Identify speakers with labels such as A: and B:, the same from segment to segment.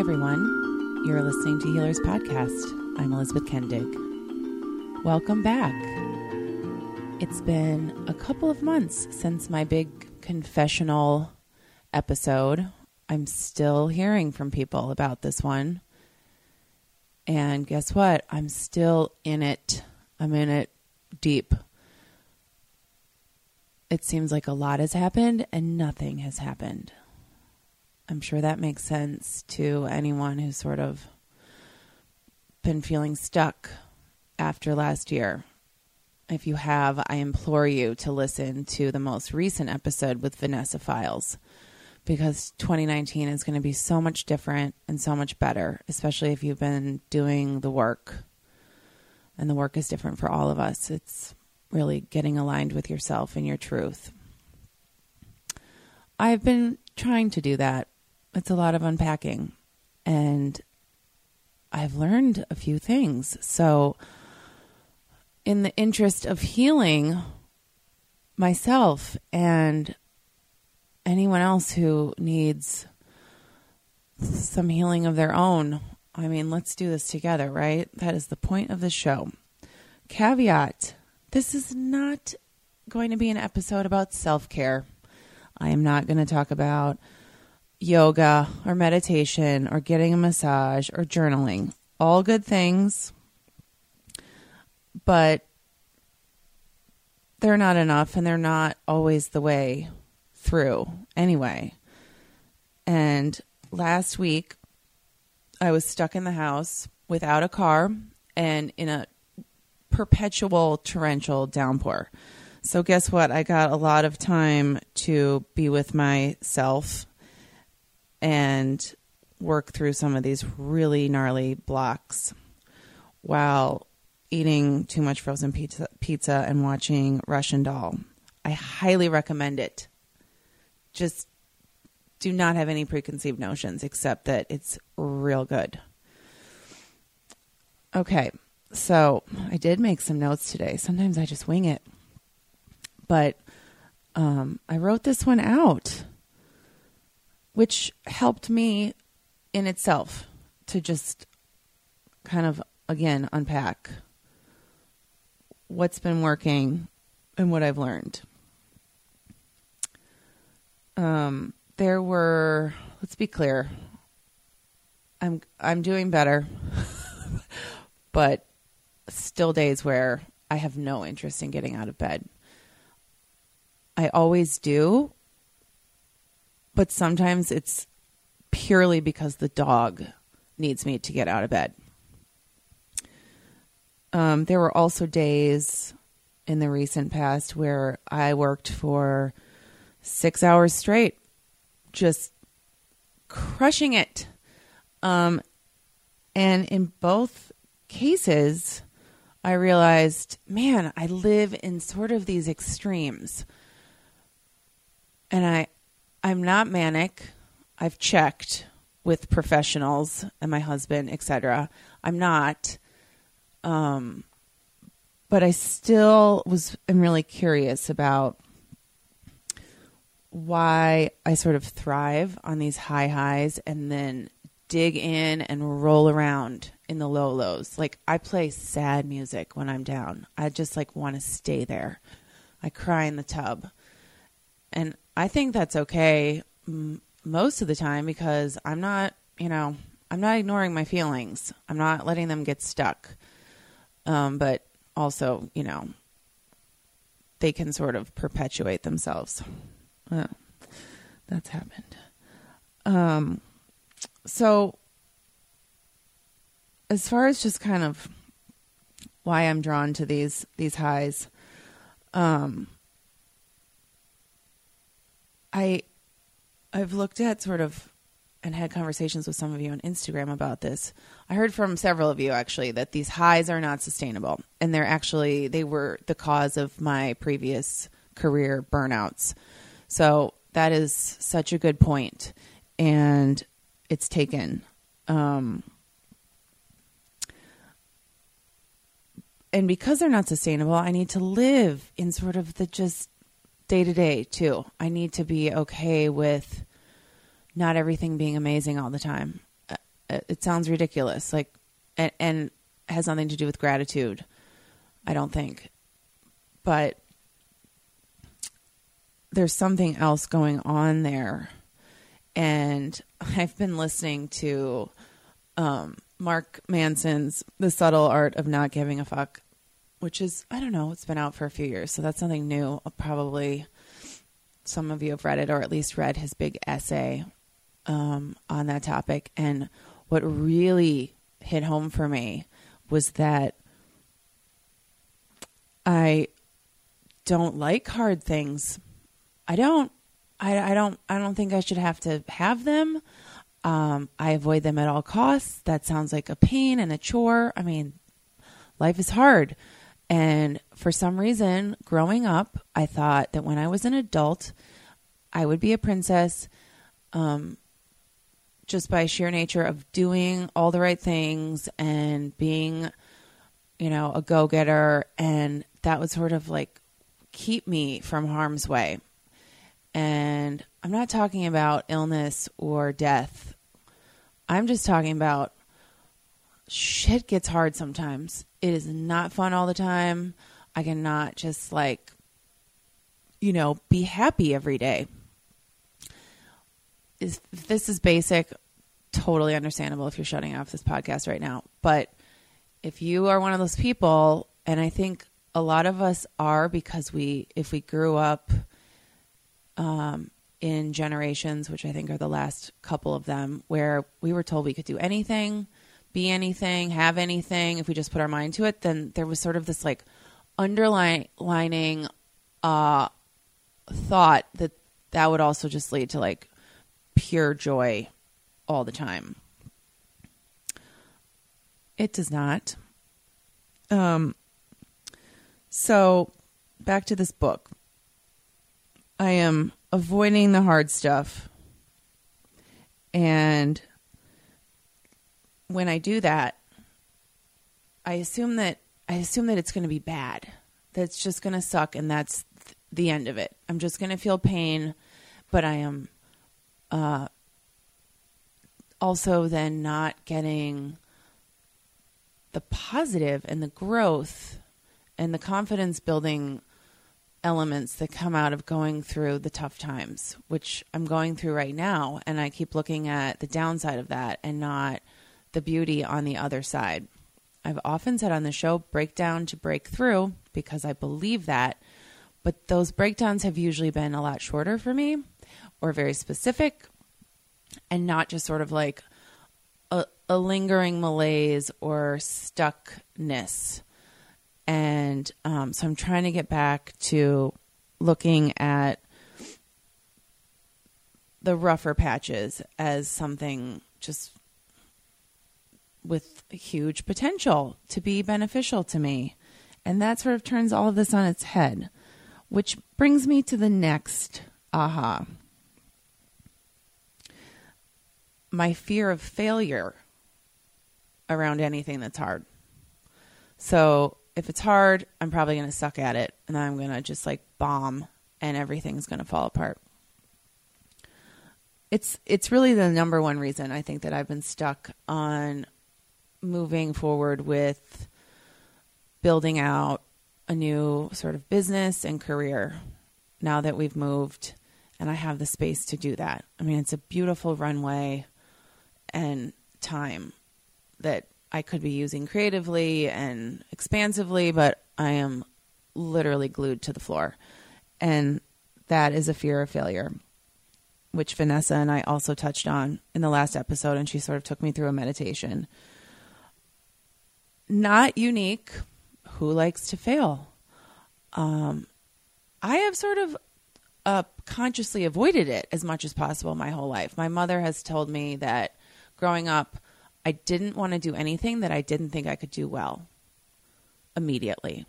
A: everyone. You're listening to Healers Podcast. I'm Elizabeth Kendig. Welcome back. It's been a couple of months since my big confessional episode. I'm still hearing from people about this one. And guess what? I'm still in it. I'm in it deep. It seems like a lot has happened and nothing has happened. I'm sure that makes sense to anyone who's sort of been feeling stuck after last year. If you have, I implore you to listen to the most recent episode with Vanessa Files because 2019 is going to be so much different and so much better, especially if you've been doing the work. And the work is different for all of us. It's really getting aligned with yourself and your truth. I've been trying to do that it's a lot of unpacking and I've learned a few things. So, in the interest of healing myself and anyone else who needs some healing of their own, I mean, let's do this together, right? That is the point of the show. Caveat this is not going to be an episode about self care. I am not going to talk about yoga or meditation or getting a massage or journaling. All good things, but they're not enough and they're not always the way through anyway. And last week, I was stuck in the house without a car and in a perpetual torrential downpour. So, guess what? I got a lot of time to be with myself and work through some of these really gnarly blocks while eating too much frozen pizza, pizza and watching Russian Doll. I highly recommend it. Just do not have any preconceived notions except that it's real good. Okay, so I did make some notes today. Sometimes I just wing it. But um, I wrote this one out which helped me in itself to just kind of again unpack what's been working and what I've learned. Um, there were let's be clear. I'm I'm doing better, but still days where I have no interest in getting out of bed. I always do, but sometimes it's purely because the dog needs me to get out of bed. Um, there were also days in the recent past where I worked for six hours straight, just crushing it. Um, and in both cases, I realized, man, I live in sort of these extremes. And I, I'm not manic. I've checked with professionals and my husband, etc. I'm not. Um, but I still was I'm really curious about why I sort of thrive on these high highs and then dig in and roll around in the low lows. Like I play sad music when I'm down. I just like want to stay there. I cry in the tub. And I think that's okay m- most of the time because I'm not, you know, I'm not ignoring my feelings. I'm not letting them get stuck. Um, but also, you know, they can sort of perpetuate themselves. Uh, that's happened. Um, so, as far as just kind of why I'm drawn to these these highs, um, I I've looked at sort of and had conversations with some of you on Instagram about this. I heard from several of you actually that these highs are not sustainable and they're actually they were the cause of my previous career burnouts. So that is such a good point and it's taken um, and because they're not sustainable, I need to live in sort of the just day to day too. I need to be okay with not everything being amazing all the time. Uh, It, it sounds ridiculous, like, and, and has nothing to do with gratitude. I don't think, but there's something else going on there, and I've been listening to um, Mark Manson's The Subtle Art of Not Giving a Fuck, which is, I don't know, it's been out for a few years, so that's nothing new. Probably some of you have read it or at least read his big essay um, on that topic. And what really hit home for me was that I don't like hard things. I don't. I, I don't. I don't think I should have to have them. Um, I avoid them at all costs. That sounds like a pain and a chore. I mean, life is hard. And for some reason, growing up, I thought that when I was an adult, I would be a princess um, just by sheer nature of doing all the right things and being, you know, a go getter. And that would sort of like keep me from harm's way. And I'm not talking about illness or death. I'm just talking about shit gets hard sometimes. It is not fun all the time. I cannot just like, you know, be happy every day. Is this is basic, totally understandable if you're shutting off this podcast right now. But if you are one of those people, and I think a lot of us are because we, if we grew up um, in generations, which I think are the last couple of them, where we were told we could do anything, be anything, have anything, if we just put our mind to it, then there was sort of this like underlining uh, thought that that would also just lead to like pure joy all the time. It does not. Um, so back to this book. I am avoiding the hard stuff. And when I do that, I assume that I assume that it's going to be bad. That's just going to suck and that's th- the end of it. I'm just going to feel pain, but I am uh, also then not getting the positive and the growth and the confidence building elements that come out of going through the tough times, which I'm going through right now. And I keep looking at the downside of that and not the beauty on the other side. I've often said on the show, breakdown to break through, because I believe that. But those breakdowns have usually been a lot shorter for me or very specific and not just sort of like a, a lingering malaise or stuckness and um, so I'm trying to get back to looking at the rougher patches as something just with huge potential to be beneficial to me. And that sort of turns all of this on its head, which brings me to the next aha. My fear of failure around anything that's hard. So if it's hard, I'm probably going to suck at it and I'm going to just like bomb and everything's going to fall apart. It's it's really the number one reason I think that I've been stuck on moving forward with building out a new sort of business and career now that we've moved and I have the space to do that. I mean, it's a beautiful runway and time that I could be using creatively and expansively, but I am literally glued to the floor. And that is a fear of failure, which Vanessa and I also touched on in the last episode. And she sort of took me through a meditation. Not unique. Who likes to fail? Um, I have sort of uh, consciously avoided it as much as possible my whole life. My mother has told me that growing up, I didn't want to do anything that I didn't think I could do well immediately.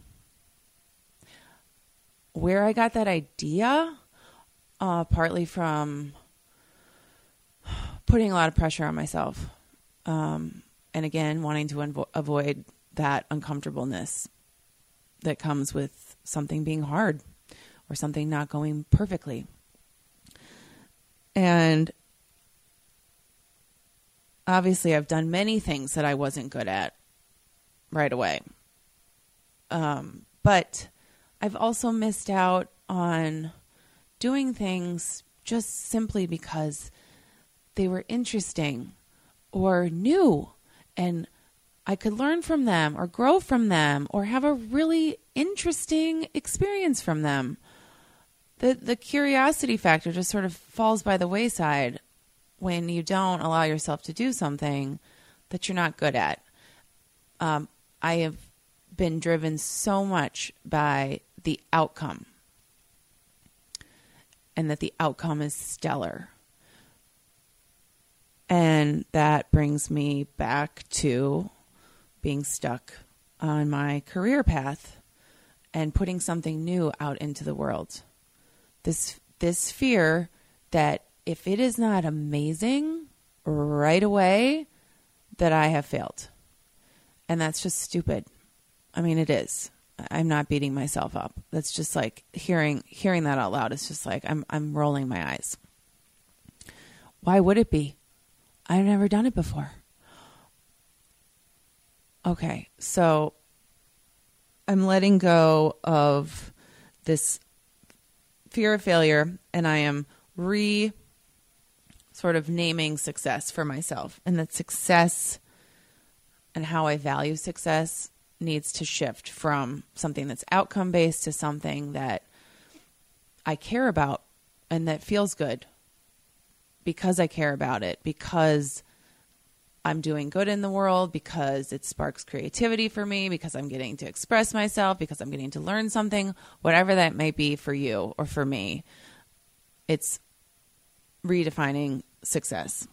A: Where I got that idea, uh, partly from putting a lot of pressure on myself. Um, and again, wanting to avoid that uncomfortableness that comes with something being hard or something not going perfectly. And obviously I've done many things that I wasn't good at right away. Um, but I've also missed out on doing things just simply because they were interesting or new and I could learn from them or grow from them or have a really interesting experience from them. The the curiosity factor just sort of falls by the wayside when you don't allow yourself to do something that you're not good at. Um, I have been driven so much by the outcome and that the outcome is stellar. And that brings me back to being stuck on my career path and putting something new out into the world. This this fear that if it is not amazing right away that I have failed. And that's just stupid. I mean it is. I'm not beating myself up. That's just like hearing hearing that out loud is just like I'm I'm rolling my eyes. Why would it be? I've never done it before. Okay, so I'm letting go of this fear of failure and I am re sort of naming success for myself. And that success and how I value success needs to shift from something that's outcome based to something that I care about and that feels good because I care about it, because I'm doing good in the world because it sparks creativity for me, because I'm getting to express myself, because I'm getting to learn something, whatever that may be for you or for me. It's redefining success.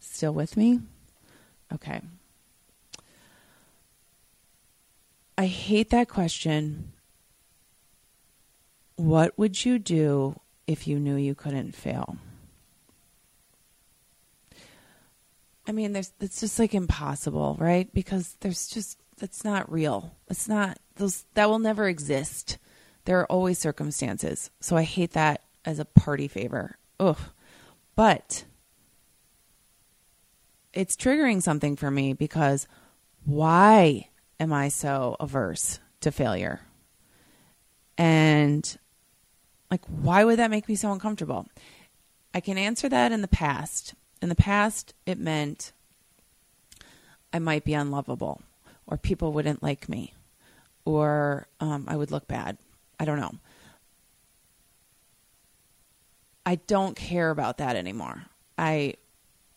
A: Still with me? Okay. I hate that question. What would you do if you knew you couldn't fail? I mean, there's it's just like impossible, right? Because there's just that's not real. It's not those that will never exist. There are always circumstances. So I hate that as a party favor. Ugh. But it's triggering something for me because why am I so averse to failure? And like why would that make me so uncomfortable? I can answer that in the past in the past, it meant I might be unlovable, or people wouldn't like me, or um, I would look bad. I don't know. I don't care about that anymore. I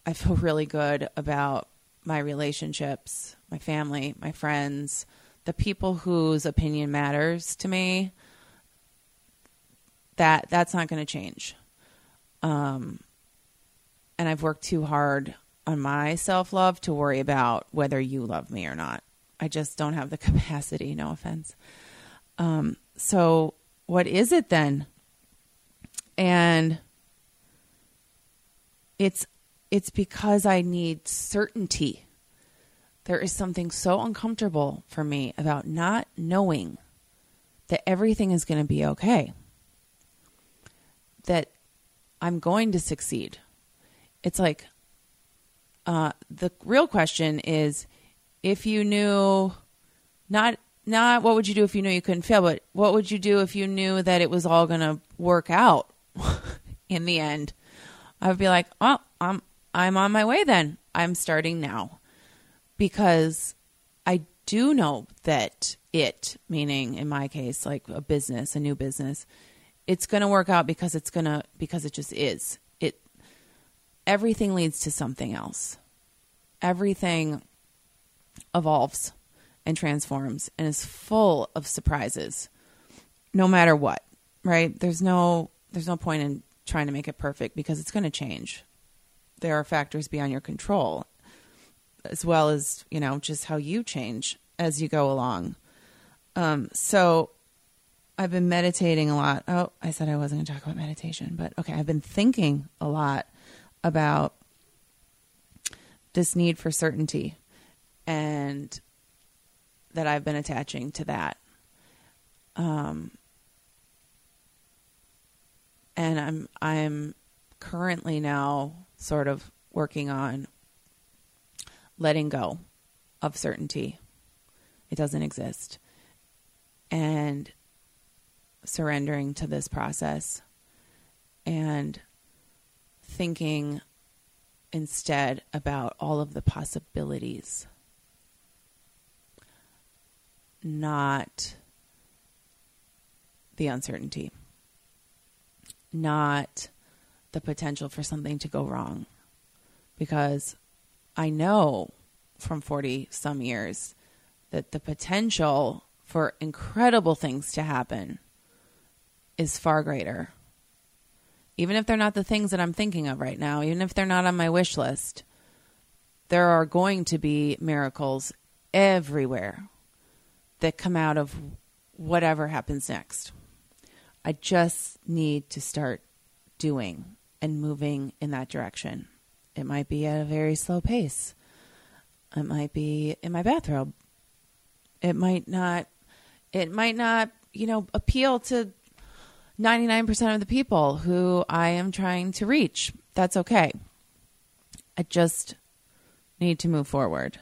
A: I feel really good about my relationships, my family, my friends, the people whose opinion matters to me. That that's not going to change. Um, and I've worked too hard on my self love to worry about whether you love me or not. I just don't have the capacity, no offense. Um, so, what is it then? And it's it's because I need certainty. There is something so uncomfortable for me about not knowing that everything is going to be okay. That I'm going to succeed it's like uh, the real question is if you knew not not what would you do if you knew you couldn't fail, but what would you do if you knew that it was all going to work out in the end? I would be like, "Oh, I'm I'm on my way then. I'm starting now." Because I do know that it, meaning in my case like a business, a new business, it's going to work out because it's going to because it just is It everything leads to something else. Everything evolves and transforms and is full of surprises no matter what, right? There's no there's no point in trying to make it perfect because it's going to change. There are factors beyond your control as well as, you know, just how you change as you go along. Um, so I've been meditating a lot. Oh, I said I wasn't going to talk about meditation, but okay, I've been thinking a lot about this need for certainty and that I've been attaching to that. Um, and I'm I'm currently now sort of working on letting go of certainty. It doesn't exist. And surrendering to this process and thinking instead about all of the possibilities, not the uncertainty, not the potential for something to go wrong. Because I know from 40 some years that the potential for incredible things to happen is far greater. Even if they're not the things that I'm thinking of right now, even if they're not on my wish list, there are going to be miracles everywhere that come out of whatever happens next. I just need to start doing and moving in that direction. It might be at a very slow pace. It might be in my bathrobe. It might not it might not, you know, appeal to 99% of the people who I am trying to reach. That's okay. I just need to move forward.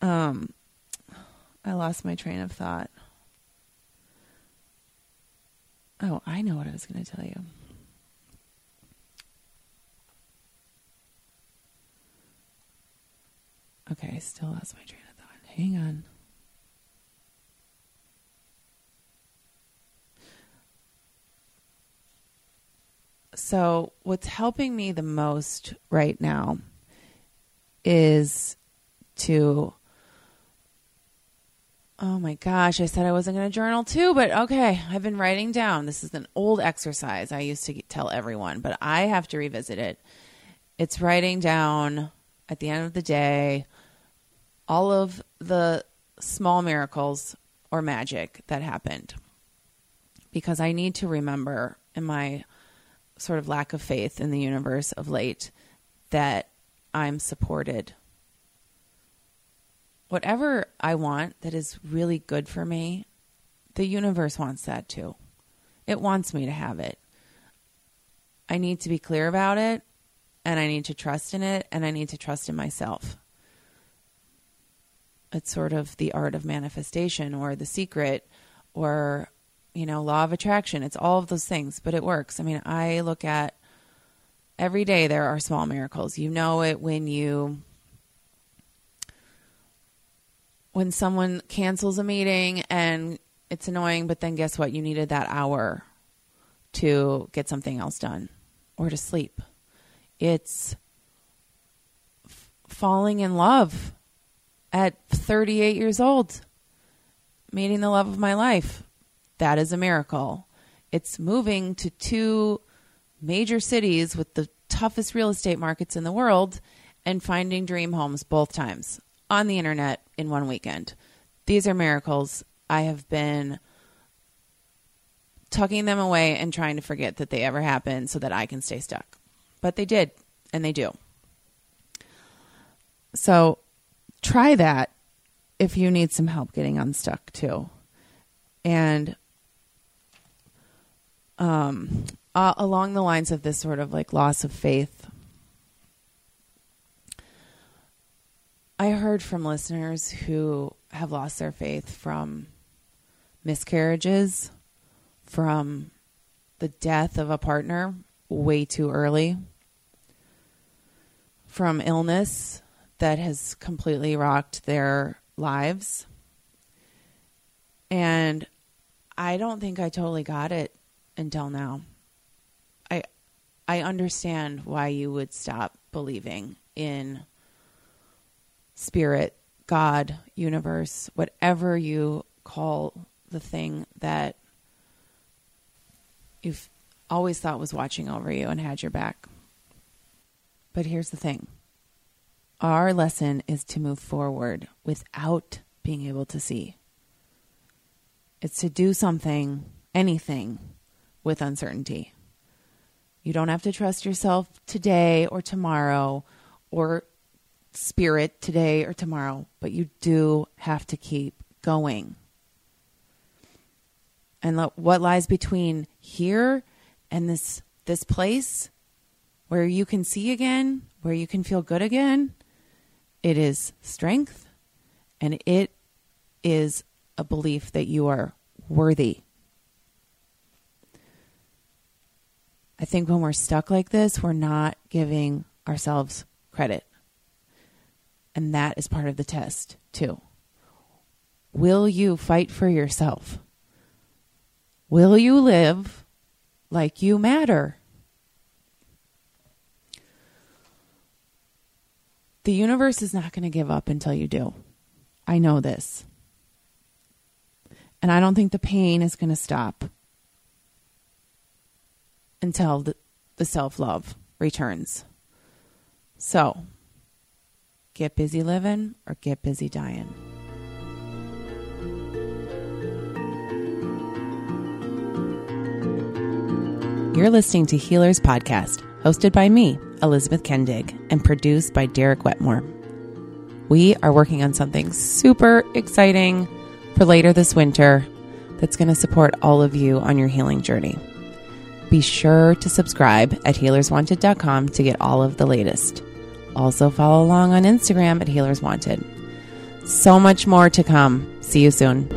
A: Um I lost my train of thought. Oh, I know what I was going to tell you. Okay, I still lost my train of thought. Hang on. So, what's helping me the most right now is to Oh my gosh, I said I wasn't going to journal too, but okay, I've been writing down. This is an old exercise I used to tell everyone, but I have to revisit it. It's writing down at the end of the day all of the small miracles or magic that happened. Because I need to remember in my sort of lack of faith in the universe of late that I'm supported whatever I want that is really good for me, the universe wants that too. It wants me to have it. I need to be clear about it and I need to trust in it and I need to trust in myself. It's sort of the art of manifestation or the secret or, you know, law of attraction. It's all of those things, but it works. I mean, I look at every day there are small miracles. You know it when you when someone cancels a meeting and it's annoying, but then guess what? You needed that hour to get something else done or to sleep. It's f- falling in love at 38 years old, meeting the love of my life. That is a miracle. It's moving to two major cities with the toughest real estate markets in the world and finding dream homes both times on the internet in one weekend. These are miracles. I have been tucking them away and trying to forget that they ever happened so that I can stay stuck. But they did, and they do. So try that if you need some help getting unstuck too. And um, uh, along the lines of this sort of like loss of faith I heard from listeners who have lost their faith from miscarriages, from the death of a partner way too early, from illness that has completely rocked their lives. And I don't think I totally got it until now. I I understand why you would stop believing in spirit, God, universe, whatever you call the thing that you've always thought was watching over you and had your back. But here's the thing our lesson is to move forward without being able to see. It's to do something, anything, with uncertainty. You don't have to trust yourself today or tomorrow or spirit today or tomorrow, but you do have to keep going. And what lies between here and this this place where you can see again, where you can feel good again, it is strength and it is a belief that you are worthy. I think when we're stuck like this, we're not giving ourselves credit. And that is part of the test, too. Will you fight for yourself? Will you live like you matter? The universe is not going to give up until you do. I know this. And I don't think the pain is going to stop until the, self love returns. So, get busy living or get busy dying. You're listening to Healers Podcast, hosted by me, Elizabeth Kendig, and produced by Derek Wetmore. We are working on something super exciting for later this winter that's going to support all of you on your healing journey. Be sure to subscribe at healerswanted.com to get all of the latest. Also, follow along on Instagram at Healers Wanted. So much more to come. See you soon.